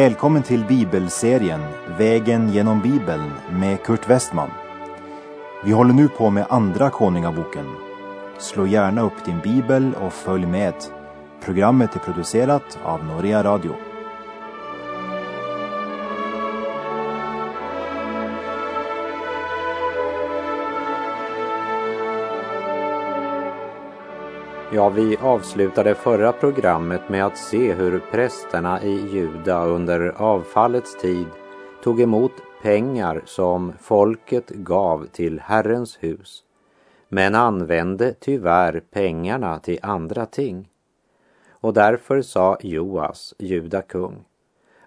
Välkommen till bibelserien Vägen genom Bibeln med Kurt Westman. Vi håller nu på med Andra Konungaboken. Slå gärna upp din bibel och följ med. Programmet är producerat av Norea Radio. Ja, vi avslutade förra programmet med att se hur prästerna i Juda under avfallets tid tog emot pengar som folket gav till Herrens hus, men använde tyvärr pengarna till andra ting. Och därför sa Joas, Juda kung,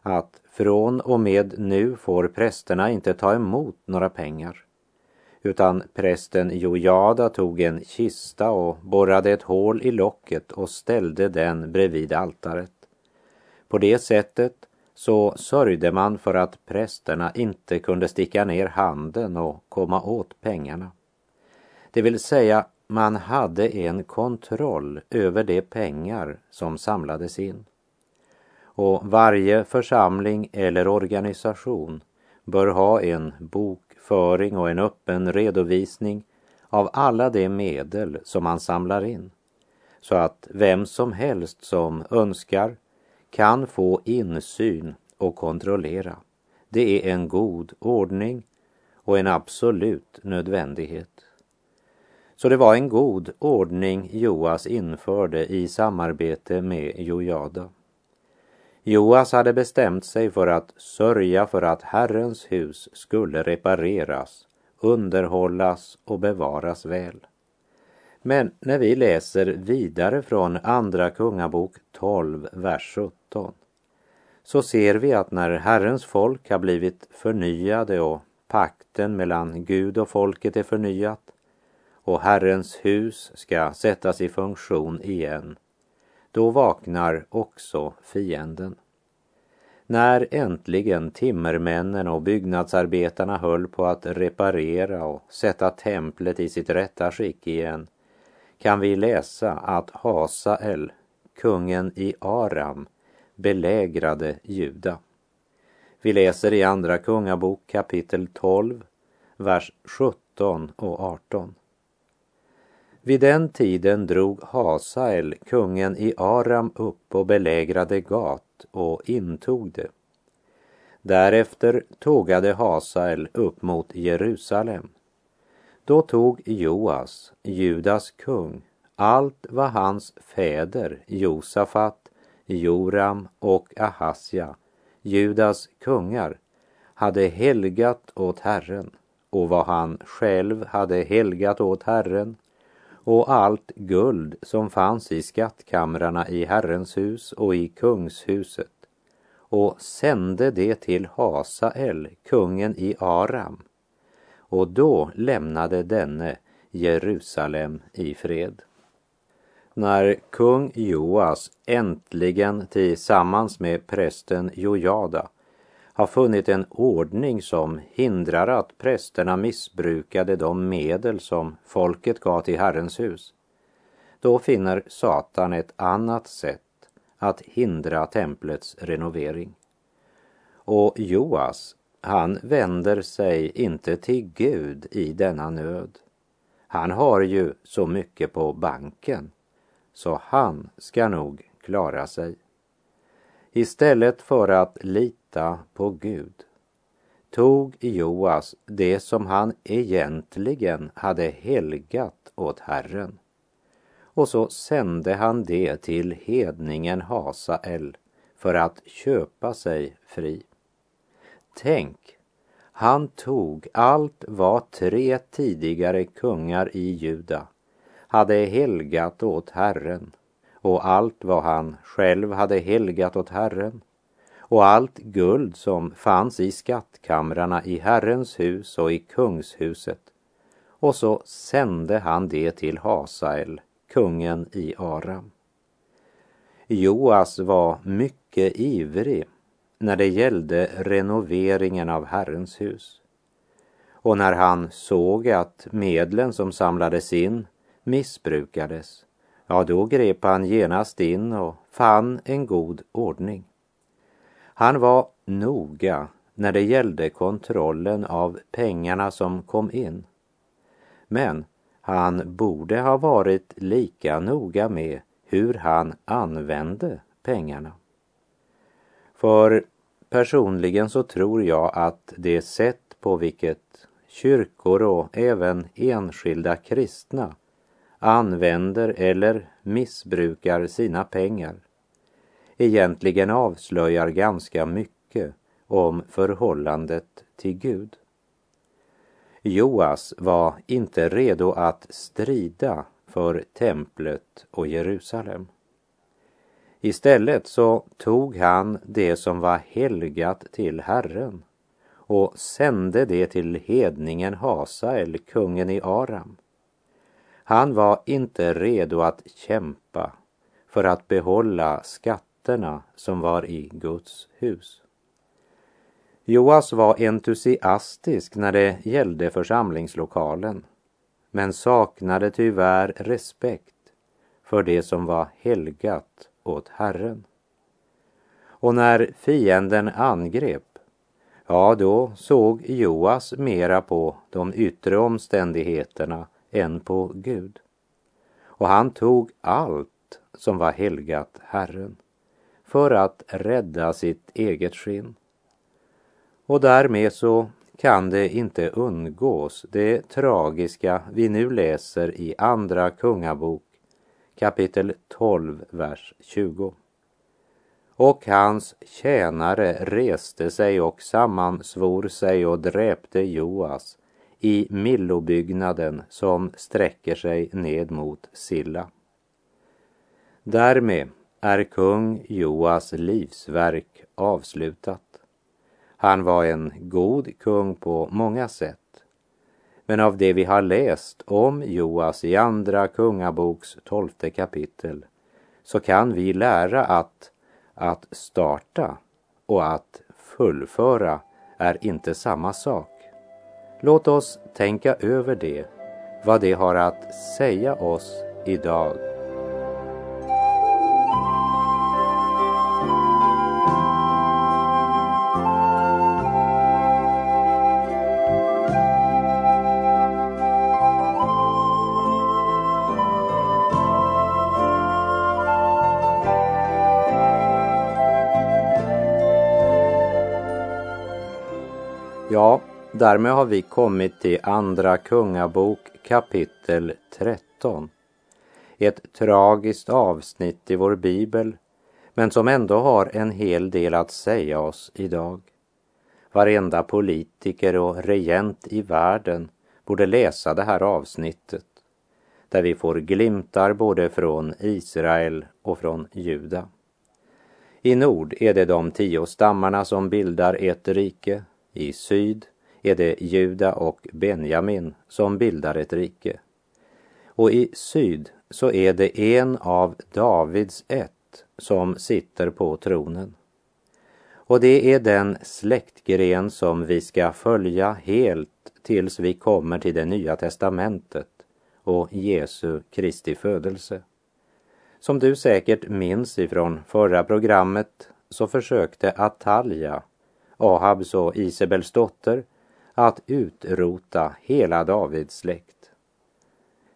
att från och med nu får prästerna inte ta emot några pengar utan prästen Jojada tog en kista och borrade ett hål i locket och ställde den bredvid altaret. På det sättet så sörjde man för att prästerna inte kunde sticka ner handen och komma åt pengarna. Det vill säga, man hade en kontroll över de pengar som samlades in. Och varje församling eller organisation bör ha en bok bokföring och en öppen redovisning av alla de medel som man samlar in så att vem som helst som önskar kan få insyn och kontrollera. Det är en god ordning och en absolut nödvändighet. Så det var en god ordning Joas införde i samarbete med Jojada. Joas hade bestämt sig för att sörja för att Herrens hus skulle repareras, underhållas och bevaras väl. Men när vi läser vidare från Andra Kungabok 12, vers 17 så ser vi att när Herrens folk har blivit förnyade och pakten mellan Gud och folket är förnyat och Herrens hus ska sättas i funktion igen då vaknar också fienden. När äntligen timmermännen och byggnadsarbetarna höll på att reparera och sätta templet i sitt rätta skick igen kan vi läsa att Hasael, kungen i Aram, belägrade Juda. Vi läser i Andra Kungabok kapitel 12, vers 17 och 18. Vid den tiden drog Hasael, kungen i Aram, upp och belägrade Gat och intog det. Därefter tågade Hasael upp mot Jerusalem. Då tog Joas, Judas kung, allt vad hans fäder Josafat, Joram och Ahasja, Judas kungar, hade helgat åt Herren och vad han själv hade helgat åt Herren och allt guld som fanns i skattkamrarna i Herrens hus och i kungshuset och sände det till Hasael, kungen i Aram. Och då lämnade denne Jerusalem i fred. När kung Joas äntligen tillsammans med prästen Jojada har funnit en ordning som hindrar att prästerna missbrukade de medel som folket gav till Herrens hus. Då finner Satan ett annat sätt att hindra templets renovering. Och Joas, han vänder sig inte till Gud i denna nöd. Han har ju så mycket på banken, så han ska nog klara sig. Istället för att lita lita på Gud. Tog Joas det som han egentligen hade helgat åt Herren. Och så sände han det till hedningen Hasael för att köpa sig fri. Tänk, han tog allt vad tre tidigare kungar i Juda hade helgat åt Herren. Och allt vad han själv hade helgat åt Herren och allt guld som fanns i skattkamrarna i Herrens hus och i kungshuset. Och så sände han det till Hasael, kungen i Aram. Joas var mycket ivrig när det gällde renoveringen av Herrens hus. Och när han såg att medlen som samlades in missbrukades, ja, då grep han genast in och fann en god ordning. Han var noga när det gällde kontrollen av pengarna som kom in. Men han borde ha varit lika noga med hur han använde pengarna. För personligen så tror jag att det sätt på vilket kyrkor och även enskilda kristna använder eller missbrukar sina pengar egentligen avslöjar ganska mycket om förhållandet till Gud. Joas var inte redo att strida för templet och Jerusalem. Istället så tog han det som var helgat till Herren och sände det till hedningen Hasael, kungen i Aram. Han var inte redo att kämpa för att behålla skatterna som var i Guds hus. Joas var entusiastisk när det gällde församlingslokalen men saknade tyvärr respekt för det som var helgat åt Herren. Och när fienden angrep, ja då såg Joas mera på de yttre omständigheterna än på Gud. Och han tog allt som var helgat Herren för att rädda sitt eget skinn. Och därmed så kan det inte undgås det tragiska vi nu läser i Andra Kungabok kapitel 12, vers 20. Och hans tjänare reste sig och sammansvor sig och dräpte Joas i Millobyggnaden som sträcker sig ned mot Silla. Därmed är kung Joas livsverk avslutat. Han var en god kung på många sätt. Men av det vi har läst om Joas i Andra Kungaboks tolfte kapitel så kan vi lära att att starta och att fullföra är inte samma sak. Låt oss tänka över det, vad det har att säga oss idag. Därmed har vi kommit till Andra Kungabok kapitel 13. Ett tragiskt avsnitt i vår bibel, men som ändå har en hel del att säga oss idag. Varenda politiker och regent i världen borde läsa det här avsnittet, där vi får glimtar både från Israel och från Juda. I nord är det de tio stammarna som bildar ett rike, i syd är det Juda och Benjamin som bildar ett rike. Och i syd så är det en av Davids ett som sitter på tronen. Och det är den släktgren som vi ska följa helt tills vi kommer till det nya testamentet och Jesu Kristi födelse. Som du säkert minns ifrån förra programmet så försökte Atalja Ahabs och Isabels dotter, att utrota hela Davids släkt.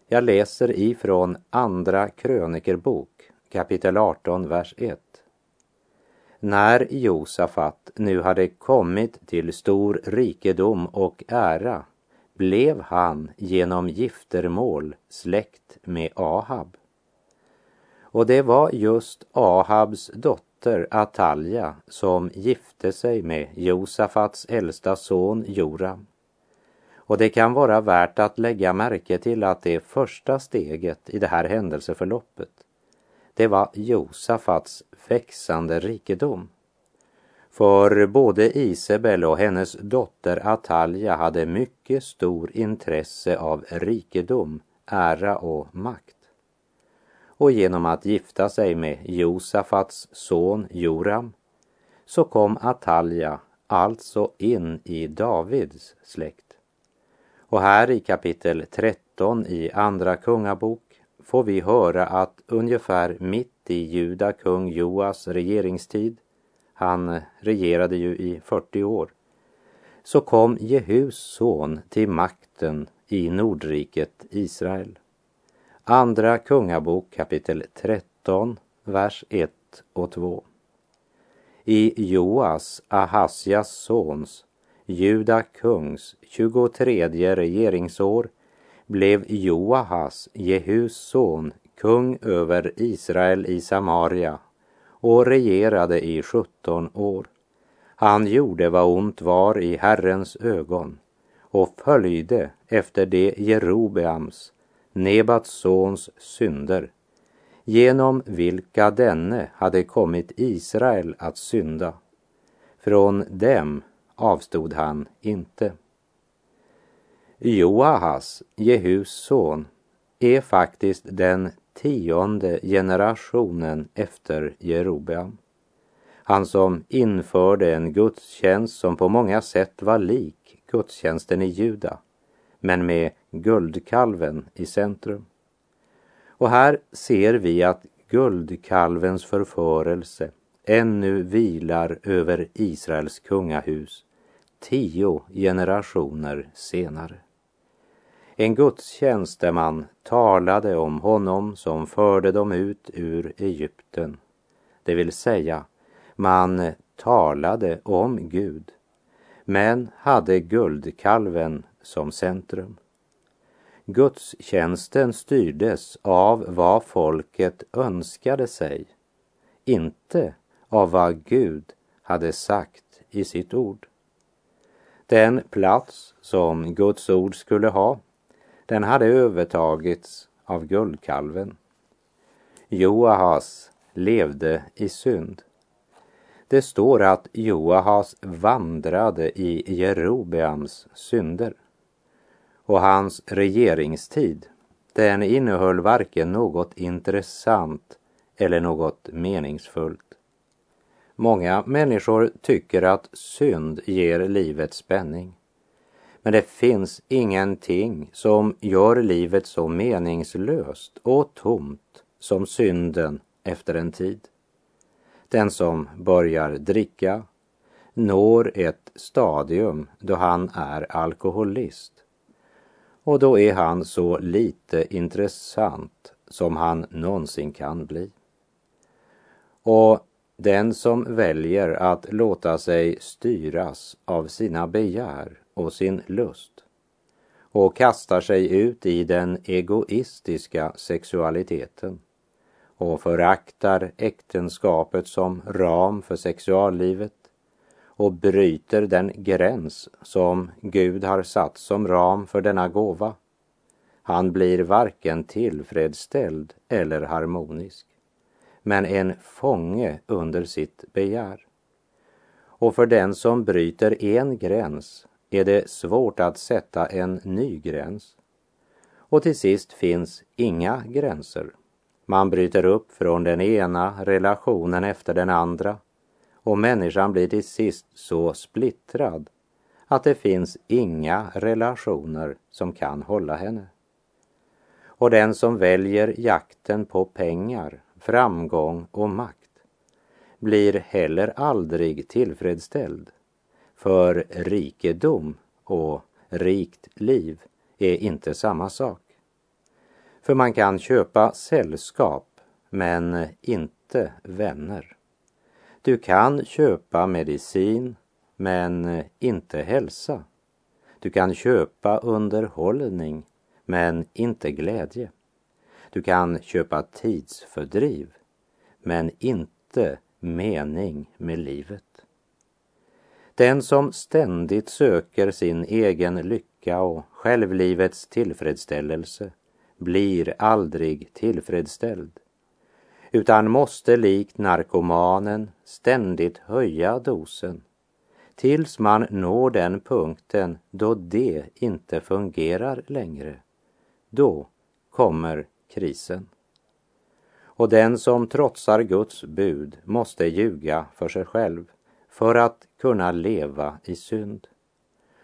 Jag läser ifrån Andra krönikerbok, kapitel 18, vers 1. När Josafat nu hade kommit till stor rikedom och ära blev han genom giftermål släkt med Ahab. Och det var just Ahabs dotter dotter Atalja som gifte sig med Josafats äldsta son Joram. Och det kan vara värt att lägga märke till att det första steget i det här händelseförloppet, det var Josafats växande rikedom. För både Isabel och hennes dotter Atalja hade mycket stor intresse av rikedom, ära och makt och genom att gifta sig med Josafats son Joram så kom Atalja alltså in i Davids släkt. Och här i kapitel 13 i Andra Kungabok får vi höra att ungefär mitt i Juda kung Joas regeringstid han regerade ju i 40 år, så kom Jehus son till makten i Nordriket Israel. Andra Kungabok kapitel 13, vers 1 och 2. I Joas, Ahasjas sons, Juda kungs 23 regeringsår blev Joahas, Jehus son, kung över Israel i Samaria och regerade i 17 år. Han gjorde vad ont var i Herrens ögon och följde efter det Jerobeams, Nebats sons synder, genom vilka denne hade kommit Israel att synda. Från dem avstod han inte. Joahas, Jehus son, är faktiskt den tionde generationen efter Jerobeam. Han som införde en gudstjänst som på många sätt var lik gudstjänsten i Juda, men med guldkalven i centrum. Och här ser vi att guldkalvens förförelse ännu vilar över Israels kungahus tio generationer senare. En gudstjänsteman talade om honom som förde dem ut ur Egypten. Det vill säga, man talade om Gud, men hade guldkalven som centrum. Gudstjänsten styrdes av vad folket önskade sig, inte av vad Gud hade sagt i sitt ord. Den plats som Guds ord skulle ha, den hade övertagits av guldkalven. Joahas levde i synd. Det står att Joahas vandrade i Jerobeams synder och hans regeringstid, den innehöll varken något intressant eller något meningsfullt. Många människor tycker att synd ger livet spänning. Men det finns ingenting som gör livet så meningslöst och tomt som synden efter en tid. Den som börjar dricka når ett stadium då han är alkoholist. Och då är han så lite intressant som han någonsin kan bli. Och den som väljer att låta sig styras av sina begär och sin lust och kastar sig ut i den egoistiska sexualiteten och föraktar äktenskapet som ram för sexuallivet och bryter den gräns som Gud har satt som ram för denna gåva. Han blir varken tillfredsställd eller harmonisk men en fånge under sitt begär. Och för den som bryter en gräns är det svårt att sätta en ny gräns. Och till sist finns inga gränser. Man bryter upp från den ena relationen efter den andra och människan blir till sist så splittrad att det finns inga relationer som kan hålla henne. Och den som väljer jakten på pengar framgång och makt blir heller aldrig tillfredsställd. För rikedom och rikt liv är inte samma sak. För man kan köpa sällskap men inte vänner. Du kan köpa medicin men inte hälsa. Du kan köpa underhållning men inte glädje. Du kan köpa tidsfördriv, men inte mening med livet. Den som ständigt söker sin egen lycka och självlivets tillfredsställelse blir aldrig tillfredsställd utan måste likt narkomanen ständigt höja dosen tills man når den punkten då det inte fungerar längre. Då kommer krisen. Och den som trotsar Guds bud måste ljuga för sig själv för att kunna leva i synd.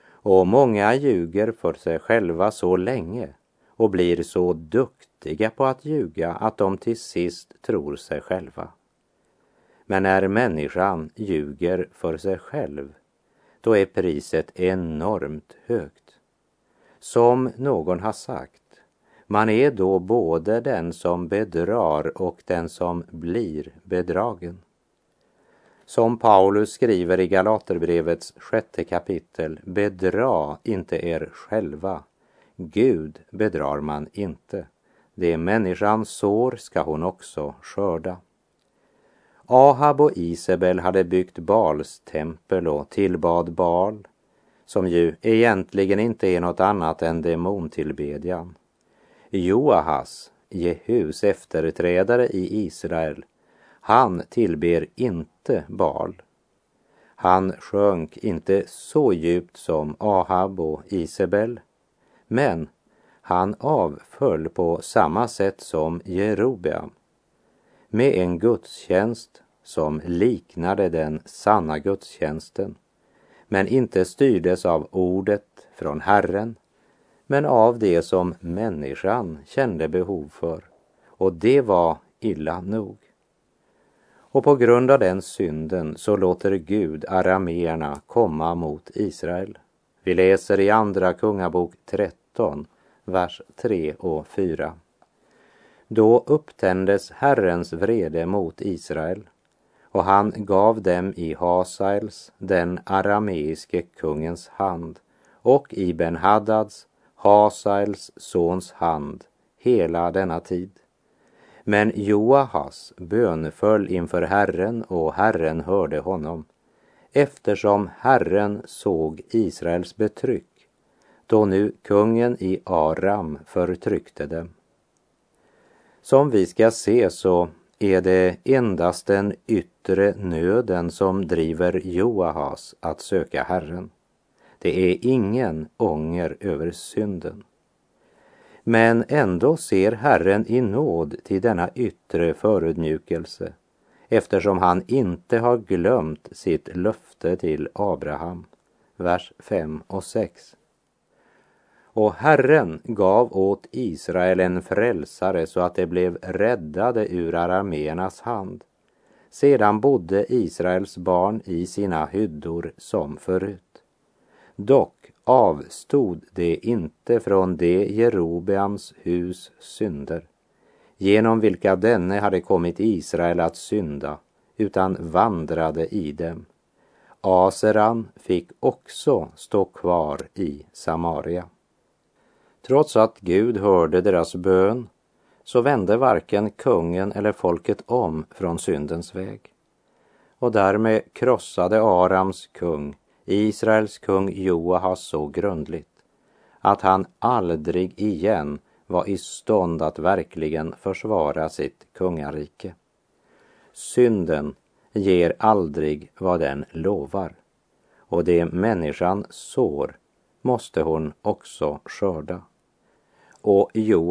Och många ljuger för sig själva så länge och blir så duktiga på att ljuga att de till sist tror sig själva. Men när människan ljuger för sig själv, då är priset enormt högt. Som någon har sagt, man är då både den som bedrar och den som blir bedragen. Som Paulus skriver i Galaterbrevets sjätte kapitel, bedra inte er själva. Gud bedrar man inte. Det människan sår ska hon också skörda. Ahab och Isabel hade byggt Bals tempel och tillbad Bal, som ju egentligen inte är något annat än demontillbedjan. Joahas, Jehus efterträdare i Israel, han tillber inte Bal. Han sjönk inte så djupt som Ahab och Isabel, men han avföll på samma sätt som Jerobeam med en gudstjänst som liknade den sanna gudstjänsten men inte styrdes av ordet från Herren men av det som människan kände behov för och det var illa nog. Och på grund av den synden så låter Gud arameerna komma mot Israel. Vi läser i Andra Kungabok 13, vers 3 och 4. Då upptändes Herrens vrede mot Israel och han gav dem i Hasaels, den arameiske kungens hand och i Ben-Hadads, Hasaels sons hand hela denna tid. Men Joahas bönföll inför Herren och Herren hörde honom eftersom Herren såg Israels betryck då nu kungen i Aram förtryckte dem. Som vi ska se så är det endast den yttre nöden som driver Joahas att söka Herren. Det är ingen ånger över synden. Men ändå ser Herren i nåd till denna yttre förödmjukelse eftersom han inte har glömt sitt löfte till Abraham. Vers 5 och 6. Och Herren gav åt Israel en frälsare så att de blev räddade ur arameernas hand. Sedan bodde Israels barn i sina hyddor som förut. Dock avstod de inte från det Jerobeams hus synder, genom vilka denne hade kommit Israel att synda, utan vandrade i dem. Aseran fick också stå kvar i Samaria. Trots att Gud hörde deras bön så vände varken kungen eller folket om från syndens väg. Och därmed krossade Arams kung Israels kung Joahas så grundligt att han aldrig igen var i stånd att verkligen försvara sitt kungarike. Synden ger aldrig vad den lovar och det människan sår måste hon också skörda. Och Joa.